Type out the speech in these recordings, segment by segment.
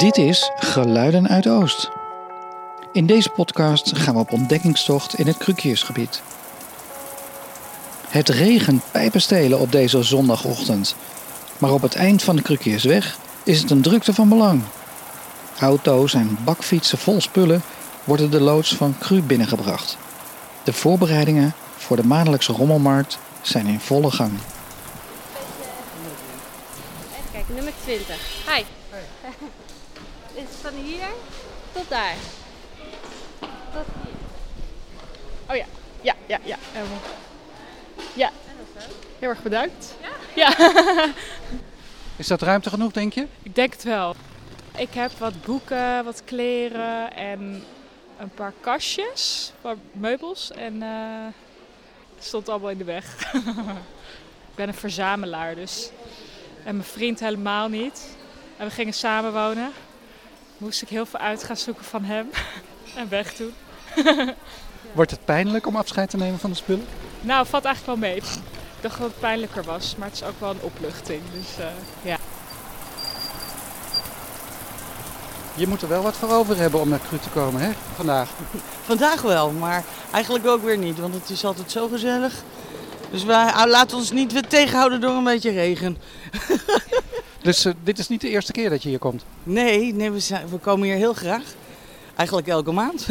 Dit is Geluiden uit Oost. In deze podcast gaan we op ontdekkingstocht in het Krukiersgebied. Het regent pijpenstelen op deze zondagochtend. Maar op het eind van de Krukiersweg is het een drukte van belang. Auto's en bakfietsen vol spullen worden de loods van Cru binnengebracht. De voorbereidingen voor de maandelijkse rommelmarkt zijn in volle gang. Even kijken, nummer 20. Hi. Is van hier tot daar? Tot hier. Oh ja, ja, ja, ja. helemaal. Ja, heel erg bedankt. Ja? Is dat ruimte genoeg, denk je? ik denk het wel. Ik heb wat boeken, wat kleren en een paar kastjes, een paar meubels. En eh, het stond allemaal in de weg. ik ben een verzamelaar dus. En mijn vriend helemaal niet. En we gingen samen wonen. Moest ik heel veel uit gaan zoeken van hem. en weg doen. Wordt het pijnlijk om afscheid te nemen van de spullen? Nou, valt eigenlijk wel mee. Ik dacht dat het pijnlijker was, maar het is ook wel een opluchting. Dus eh, ja. Je moet er wel wat voor over hebben om naar Cru te komen, hè? Vandaag. Vandaag wel, maar eigenlijk ook weer niet, want het is altijd zo gezellig. Dus wij ah, laten ons niet weer tegenhouden door een beetje regen. Dus eh, dit is niet de eerste keer dat je hier komt. Nee, nee we, zijn, we komen hier heel graag. Eigenlijk elke maand.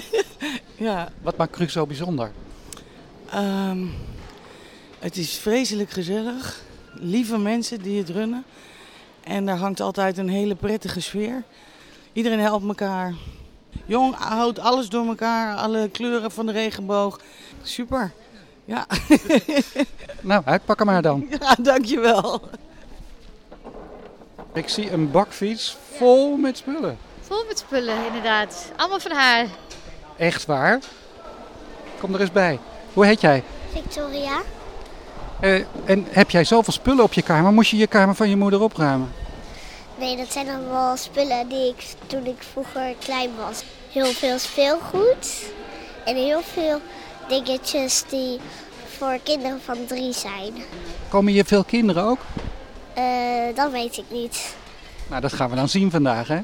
ja, Wat maakt Cru zo bijzonder? ehm, het is vreselijk gezellig. Lieve mensen die het runnen. En er hangt altijd een hele prettige sfeer. Iedereen helpt elkaar. Jong, oud, alles door elkaar. Alle kleuren van de regenboog. Super. Ja, Nou, hem maar dan. ja dankjewel. Ik zie een bakfiets vol met spullen. Vol met spullen, inderdaad. Allemaal van haar. Echt waar? Kom er eens bij. Hoe heet jij? Victoria. Eh, en heb jij zoveel spullen op je kamer? Moest je je kamer van je moeder opruimen? Nee, dat zijn allemaal spullen die ik toen ik vroeger klein was. Heel veel speelgoed en heel veel dingetjes die voor kinderen van drie zijn. Komen hier veel kinderen ook? Eh, dat weet ik niet. Nou, dat gaan we dan zien vandaag, hè?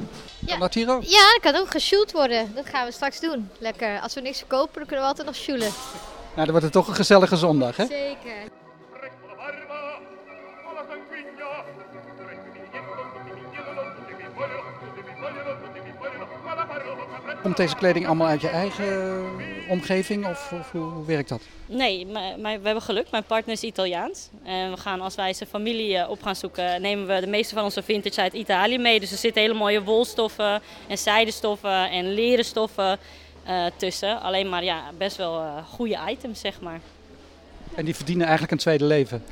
Kan dat hier ook? Ja, dat kan ook gesjoeld worden. Dat gaan we straks doen. Lekker. Als we niks verkopen, dan kunnen we altijd nog sjoelen. Nou, dan wordt het toch een gezellige zondag, hè? Zeker. Komt deze kleding allemaal uit je eigen omgeving of, of hoe, hoe werkt dat? Nee, maar, maar we hebben geluk. Mijn partner is Italiaans. En we gaan, als wij zijn familie eh, op gaan zoeken, nemen we de meeste van onze vintage uit Italië mee. Dus er zitten hele mooie wolstoffen en zijdestoffen en leren stoffen eh, tussen. Alleen maar ja, best wel eh, goede items, zeg maar. En die verdienen eigenlijk een tweede leven.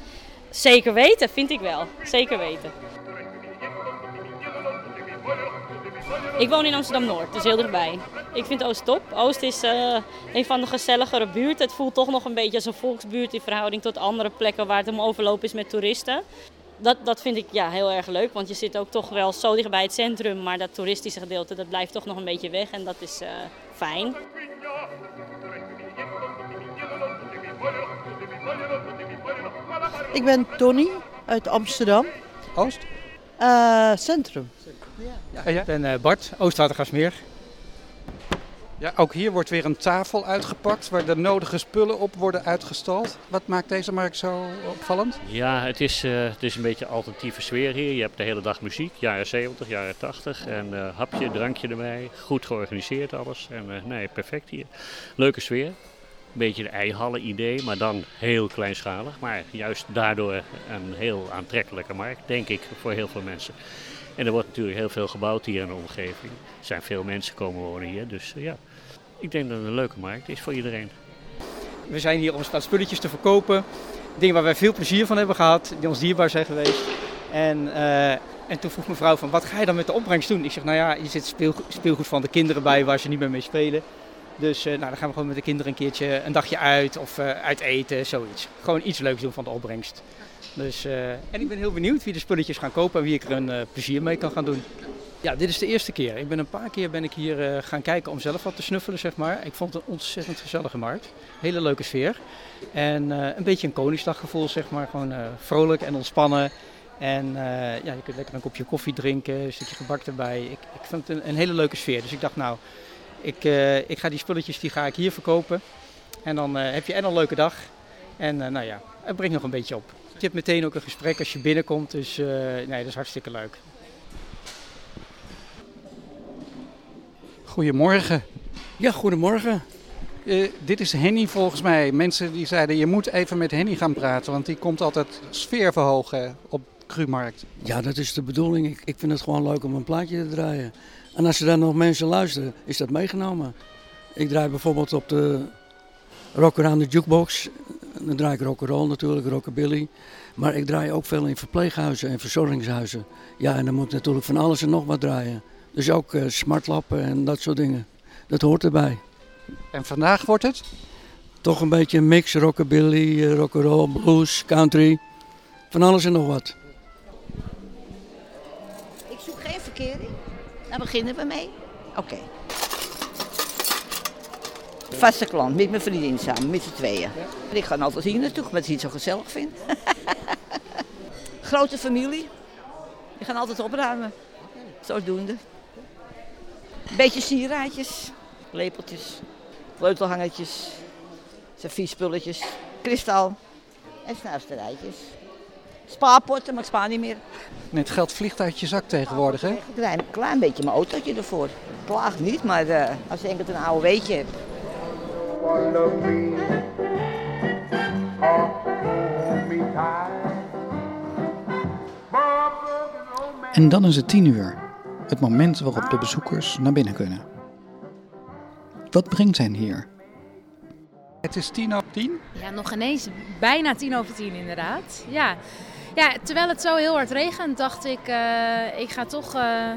Zeker weten, vind ik wel. Zeker weten. Ik woon in Amsterdam-Noord, dus heel dichtbij. Ik vind Oost top. Oost is eh, een van de gezelligere buurten. Het voelt toch nog een beetje als een volksbuurt in verhouding tot andere plekken waar het om overloop is met toeristen. Dat, dat vind ik ja, heel erg leuk, want je zit ook toch wel zo dicht bij het centrum, maar dat toeristische gedeelte dat blijft toch nog een beetje weg en dat is eh, fijn. Ik ben Tony uit Amsterdam, Oost? Eh, centrum. En jij? Ik ben eh, Bart, Oostwatergasmeer. Ja, ook hier wordt weer een tafel uitgepakt waar de nodige spullen op worden uitgestald. Wat maakt deze markt zo opvallend? Ja, het is, eh, het is een beetje een alternatieve sfeer hier. Je hebt de hele dag muziek, jaren 70, jaren 80. En eh, hapje, drankje erbij. Goed georganiseerd alles. En eh, nee, perfect hier. Leuke sfeer. Een beetje de eihallen idee, maar dan heel kleinschalig. Maar juist daardoor een heel aantrekkelijke markt, denk ik, voor heel veel mensen. En er wordt natuurlijk heel veel gebouwd hier in de omgeving. Er zijn veel mensen komen wonen hier, dus eh, ja. Ik denk dat het een leuke markt is voor iedereen. We zijn hier om spulletjes te verkopen. Dingen waar wij veel plezier van hebben gehad, die ons dierbaar zijn geweest. En, eh, en toen vroeg mevrouw van, wat ga je dan met de opbrengst doen? Ik zeg, nou ja, hier zit speelgoed, speelgoed van de kinderen bij waar ze niet meer mee spelen. Dus eh, nou, dan gaan we gewoon met de kinderen een keertje een dagje uit of uit eten, zoiets. Gewoon iets leuks doen van de opbrengst. Dus, eh, en ik ben heel benieuwd wie de spulletjes gaan kopen en wie ik er een eh, plezier mee kan gaan doen. Ja, dit is de eerste keer. Ik ben een paar keer ben ik hier eh, gaan kijken om zelf wat te snuffelen, zeg maar. Ik vond het een ontzettend gezellige markt. Hele leuke sfeer. En een beetje een Koningsdaggevoel, zeg maar. Gewoon vrolijk en ontspannen. En ja, je kunt lekker een kopje koffie drinken, een stukje gebak erbij. Ik, ik vond het een, hele leuke sfeer. Dus ik dacht, nou, ik, ik ga die spulletjes die ga ik hier verkopen. En dan heb je en een leuke dag. En nou ja, het brengt nog een beetje op. Je hebt meteen ook een gesprek als je binnenkomt. Dus eh, nee, dat is hartstikke leuk. Goedemorgen. Ja, goedemorgen. Eh, dit is Henny volgens mij. Mensen die zeiden je moet even met Henny gaan praten, want die komt altijd sfeer verhogen op Crumarkt. Ja, dat is de bedoeling. Ik, ik vind het gewoon leuk om een plaatje te draaien. En als er dan nog mensen luisteren, is dat meegenomen. Ik draai bijvoorbeeld op de Rocker aan de Jukebox. Dan draai ik rock'n'roll natuurlijk, rockabilly. Maar ik draai ook veel in verpleeghuizen en verzorgingshuizen. Ja, en dan moet ik natuurlijk van alles en nog wat draaien. Dus ook eh, smartlappen en dat soort dingen. Dat hoort erbij. En vandaag wordt het? Toch een beetje een mix, rockabilly, eh, rock'n'roll, blues, country. Van alles en nog wat. Ik zoek geen verkering. Daar beginnen we mee. Oké. Vaste klant, met mijn vriendin samen, met z'n tweeën. Ik ga altijd hier naartoe, omdat ik het zo gezellig vind. Grote familie. Die gaan altijd opruimen. Zodoende. Beetje sieraadjes, lepeltjes, sleutelhangertjes, serviespulletjes, kristal en snuisterijtjes. Spaarpotten, maar ik spaar niet meer. Net geld vliegt uit je zak tegenwoordig, hè? Een klein beetje mijn autootje ervoor. Klaag niet, maar eh, als je enkel een hebt. En dan is het tien uur. Het moment waarop de bezoekers naar binnen kunnen. Wat brengt hen hier? Het is tien over tien. Ja, nog ineens bijna tien over tien inderdaad. Ja. ja, terwijl het zo heel hard regent, dacht ik, eh, ik ga toch, eh,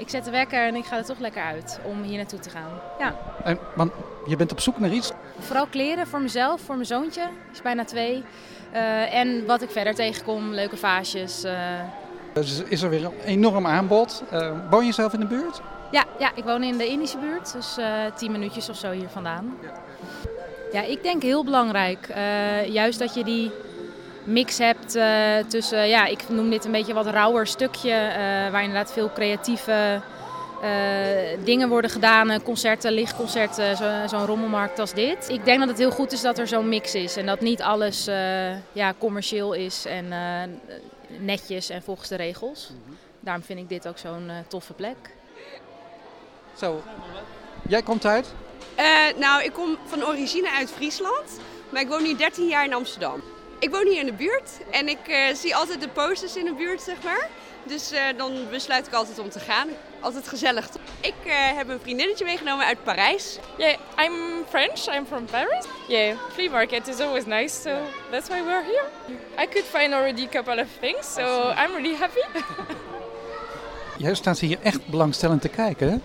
ik zet de wekker en ik ga er toch lekker uit om hier naartoe te gaan. Ja, En, want je bent op zoek naar iets. vooral kleren voor mezelf, voor mijn zoontje, die is bijna twee. Eh, en wat ik verder tegenkom, leuke vaasjes. eh. Dus is er weer een enorm aanbod. Eh, woon je zelf in de buurt? Ja, ja, ik woon in de Indische buurt, dus tien minuutjes of zo hier vandaan. Ja, ik denk heel belangrijk. Juist dat je die mix hebt eh, tussen, ja, ik noem dit een beetje wat rauwer stukje, eh, waar inderdaad veel creatieve eh, dingen worden gedaan, eh, concerten, lichtconcerten, zo- zo'n rommelmarkt als dit. Ik denk dat het heel goed is dat er zo'n mix is en dat niet alles eh, ja, commercieel is en eh, netjes en volgens de regels. Daarom vind ik dit ook zo'n toffe plek. Zo. Jij komt uit? Eh, nou, ik kom van origine uit Friesland, maar ik woon nu 13 jaar in Amsterdam. Ik woon hier in de buurt en ik eh, zie altijd de posters in de buurt, zeg maar. Dus eh, dan besluit ik altijd om te gaan. Altijd gezellig. Ik eh, heb een vriendinnetje meegenomen uit Parijs. Yeah, I'm French. I'm from Paris. Yeah, flea market is always nice, so that's why we're here. I could find already a couple of things, so I'm really happy. Jij staat hier echt belangstellend te kijken, hè?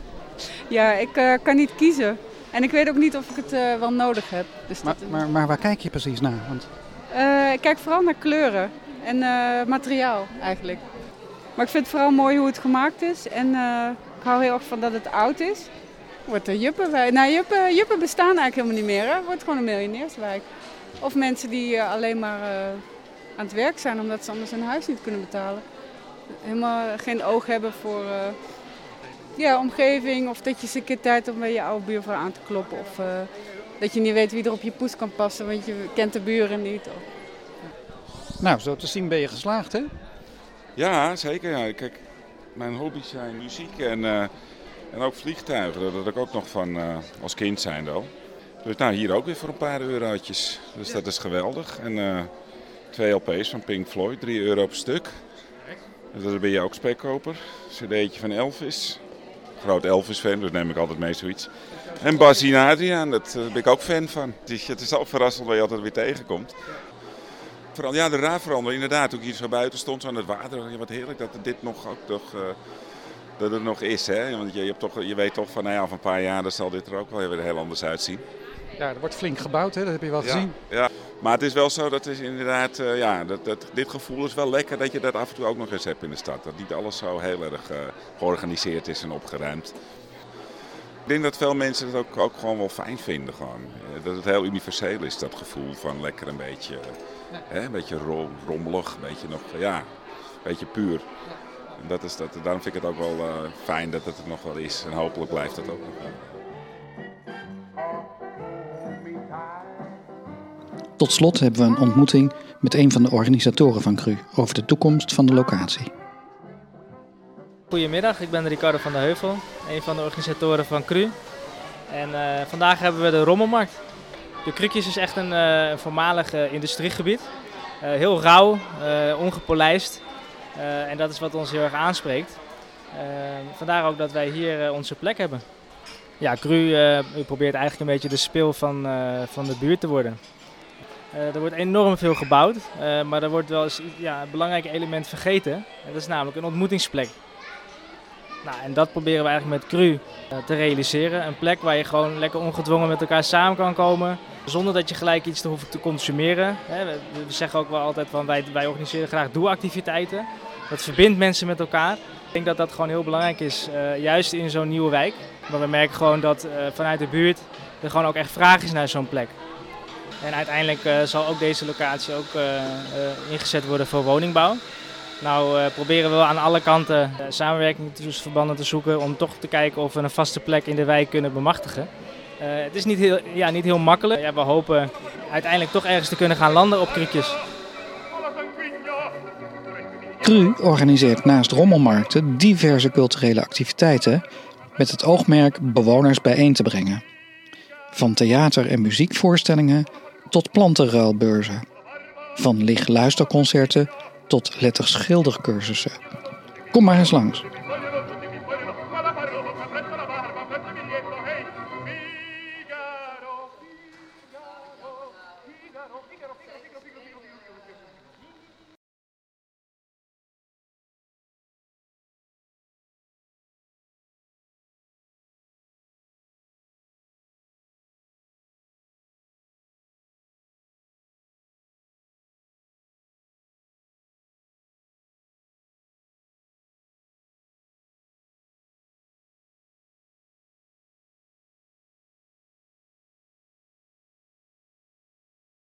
Ja, ik eh, kan niet kiezen. En ik weet ook niet of ik het eh, wel nodig heb. Dus Maar, dat, maar, maar waar kijk je precies naar? Want Eh, ik kijk vooral naar kleuren en eh, materiaal eigenlijk. Maar ik vind het vooral mooi hoe het gemaakt is. En eh, ik hou heel erg van dat het oud is. Wordt er juppen bij. Nou, juppen, juppen bestaan eigenlijk helemaal niet meer. Het wordt gewoon een miljonairswijk. Of mensen die alleen maar aan het werk zijn omdat ze anders hun huis niet kunnen betalen. Helemaal geen oog hebben voor ja, omgeving. Of dat je eens een keer tijd hebt om bij je oude buurvrouw aan te kloppen. Of dat je niet weet wie er op je poes kan passen, want je kent de buren niet. Of... Nou, zo te zien ben je geslaagd, hè? Ja, zeker. Ja. Kijk, mijn hobby's zijn muziek en, eh, en ook vliegtuigen. Dat had ik ook nog van eh, als kind zijn al. Dus nou, hier ook weer voor een paar eurotjes. Dus dat is geweldig. En eh, twee LP's van Pink Floyd, 3 euro per stuk. Dus dan ben je ook spekkoper. CD'tje van Elvis. Groot Elvis-fan, dus neem ik altijd mee zoiets. En Basie en Adriaan, daar ben ik ook fan van. Het is, het is al verrassend dat je altijd weer tegenkomt. Vooral, ja, de raadverander, inderdaad. Toen ik hier zo buiten stond, zo aan het water. Ja, wat heerlijk dat dit nog, ook nog, eh, dat het nog is. Hè? Want je, je, hebt toch, je weet toch van, nou ja, over een paar jaar dan zal dit er ook wel weer heel anders uitzien. Ja, er wordt flink gebouwd, hè? Dat heb je wel gezien. Ja, ja. Maar het is wel zo, dat is inderdaad, eh, ja, dat, dat, dit gevoel is wel lekker dat je dat af en toe ook nog eens hebt in de stad. Dat niet alles zo heel erg eh, georganiseerd is en opgeruimd. Ik denk dat veel mensen het ook, ook gewoon wel fijn vinden. Gewoon. Eh, Dat het heel universeel is, dat gevoel van lekker een beetje, hè, een beetje rom- rommelig. Een beetje nog, ja, beetje puur. En dat is dat, daarom vind ik het ook wel fijn dat het er nog wel is. En hopelijk blijft het ook nog wel. Tot slot hebben we een ontmoeting met een van de organisatoren van CRU over de toekomst van de locatie. Goedemiddag, ik ben Ricardo van der Heuvel, een van de organisatoren van CRU. En eh, vandaag hebben we de Rommelmarkt. De Krukjes is echt een uh, voormalig uh, industriegebied. heel rauw, ongepolijst. en dat is wat ons heel erg aanspreekt. vandaar ook dat wij hier onze plek hebben. Ja, CRU probeert eigenlijk een beetje de speel van, van de buurt te worden. Er wordt enorm veel gebouwd, maar er wordt wel eens ja, een belangrijk element vergeten. En dat is namelijk een ontmoetingsplek. Nou, en dat proberen we eigenlijk met CRU te realiseren. Een plek waar je gewoon lekker ongedwongen met elkaar samen kan komen. Zonder dat je gelijk iets te hoeft te consumeren. We zeggen ook wel altijd van wij, wij organiseren graag doe-activiteiten. Dat verbindt mensen met elkaar. Ik denk dat dat gewoon heel belangrijk is, juist in zo'n nieuwe wijk. Maar we merken gewoon dat vanuit de buurt er gewoon ook echt vraag is naar zo'n plek. En uiteindelijk zal ook deze locatie ook ingezet worden voor woningbouw. Nou proberen we aan alle kanten uh, samenwerkingsverbanden te zoeken om toch te kijken of we een vaste plek in de wijk kunnen bemachtigen. Het is niet heel, ja, niet heel makkelijk. Ja, we hopen uiteindelijk toch ergens te kunnen gaan landen op krukjes. CRU organiseert naast rommelmarkten diverse culturele activiteiten met het oogmerk bewoners bijeen te brengen. Van theater- en muziekvoorstellingen tot plantenruilbeurzen. Van licht-luisterconcerten tot letterschildercursussen. Kom maar eens langs.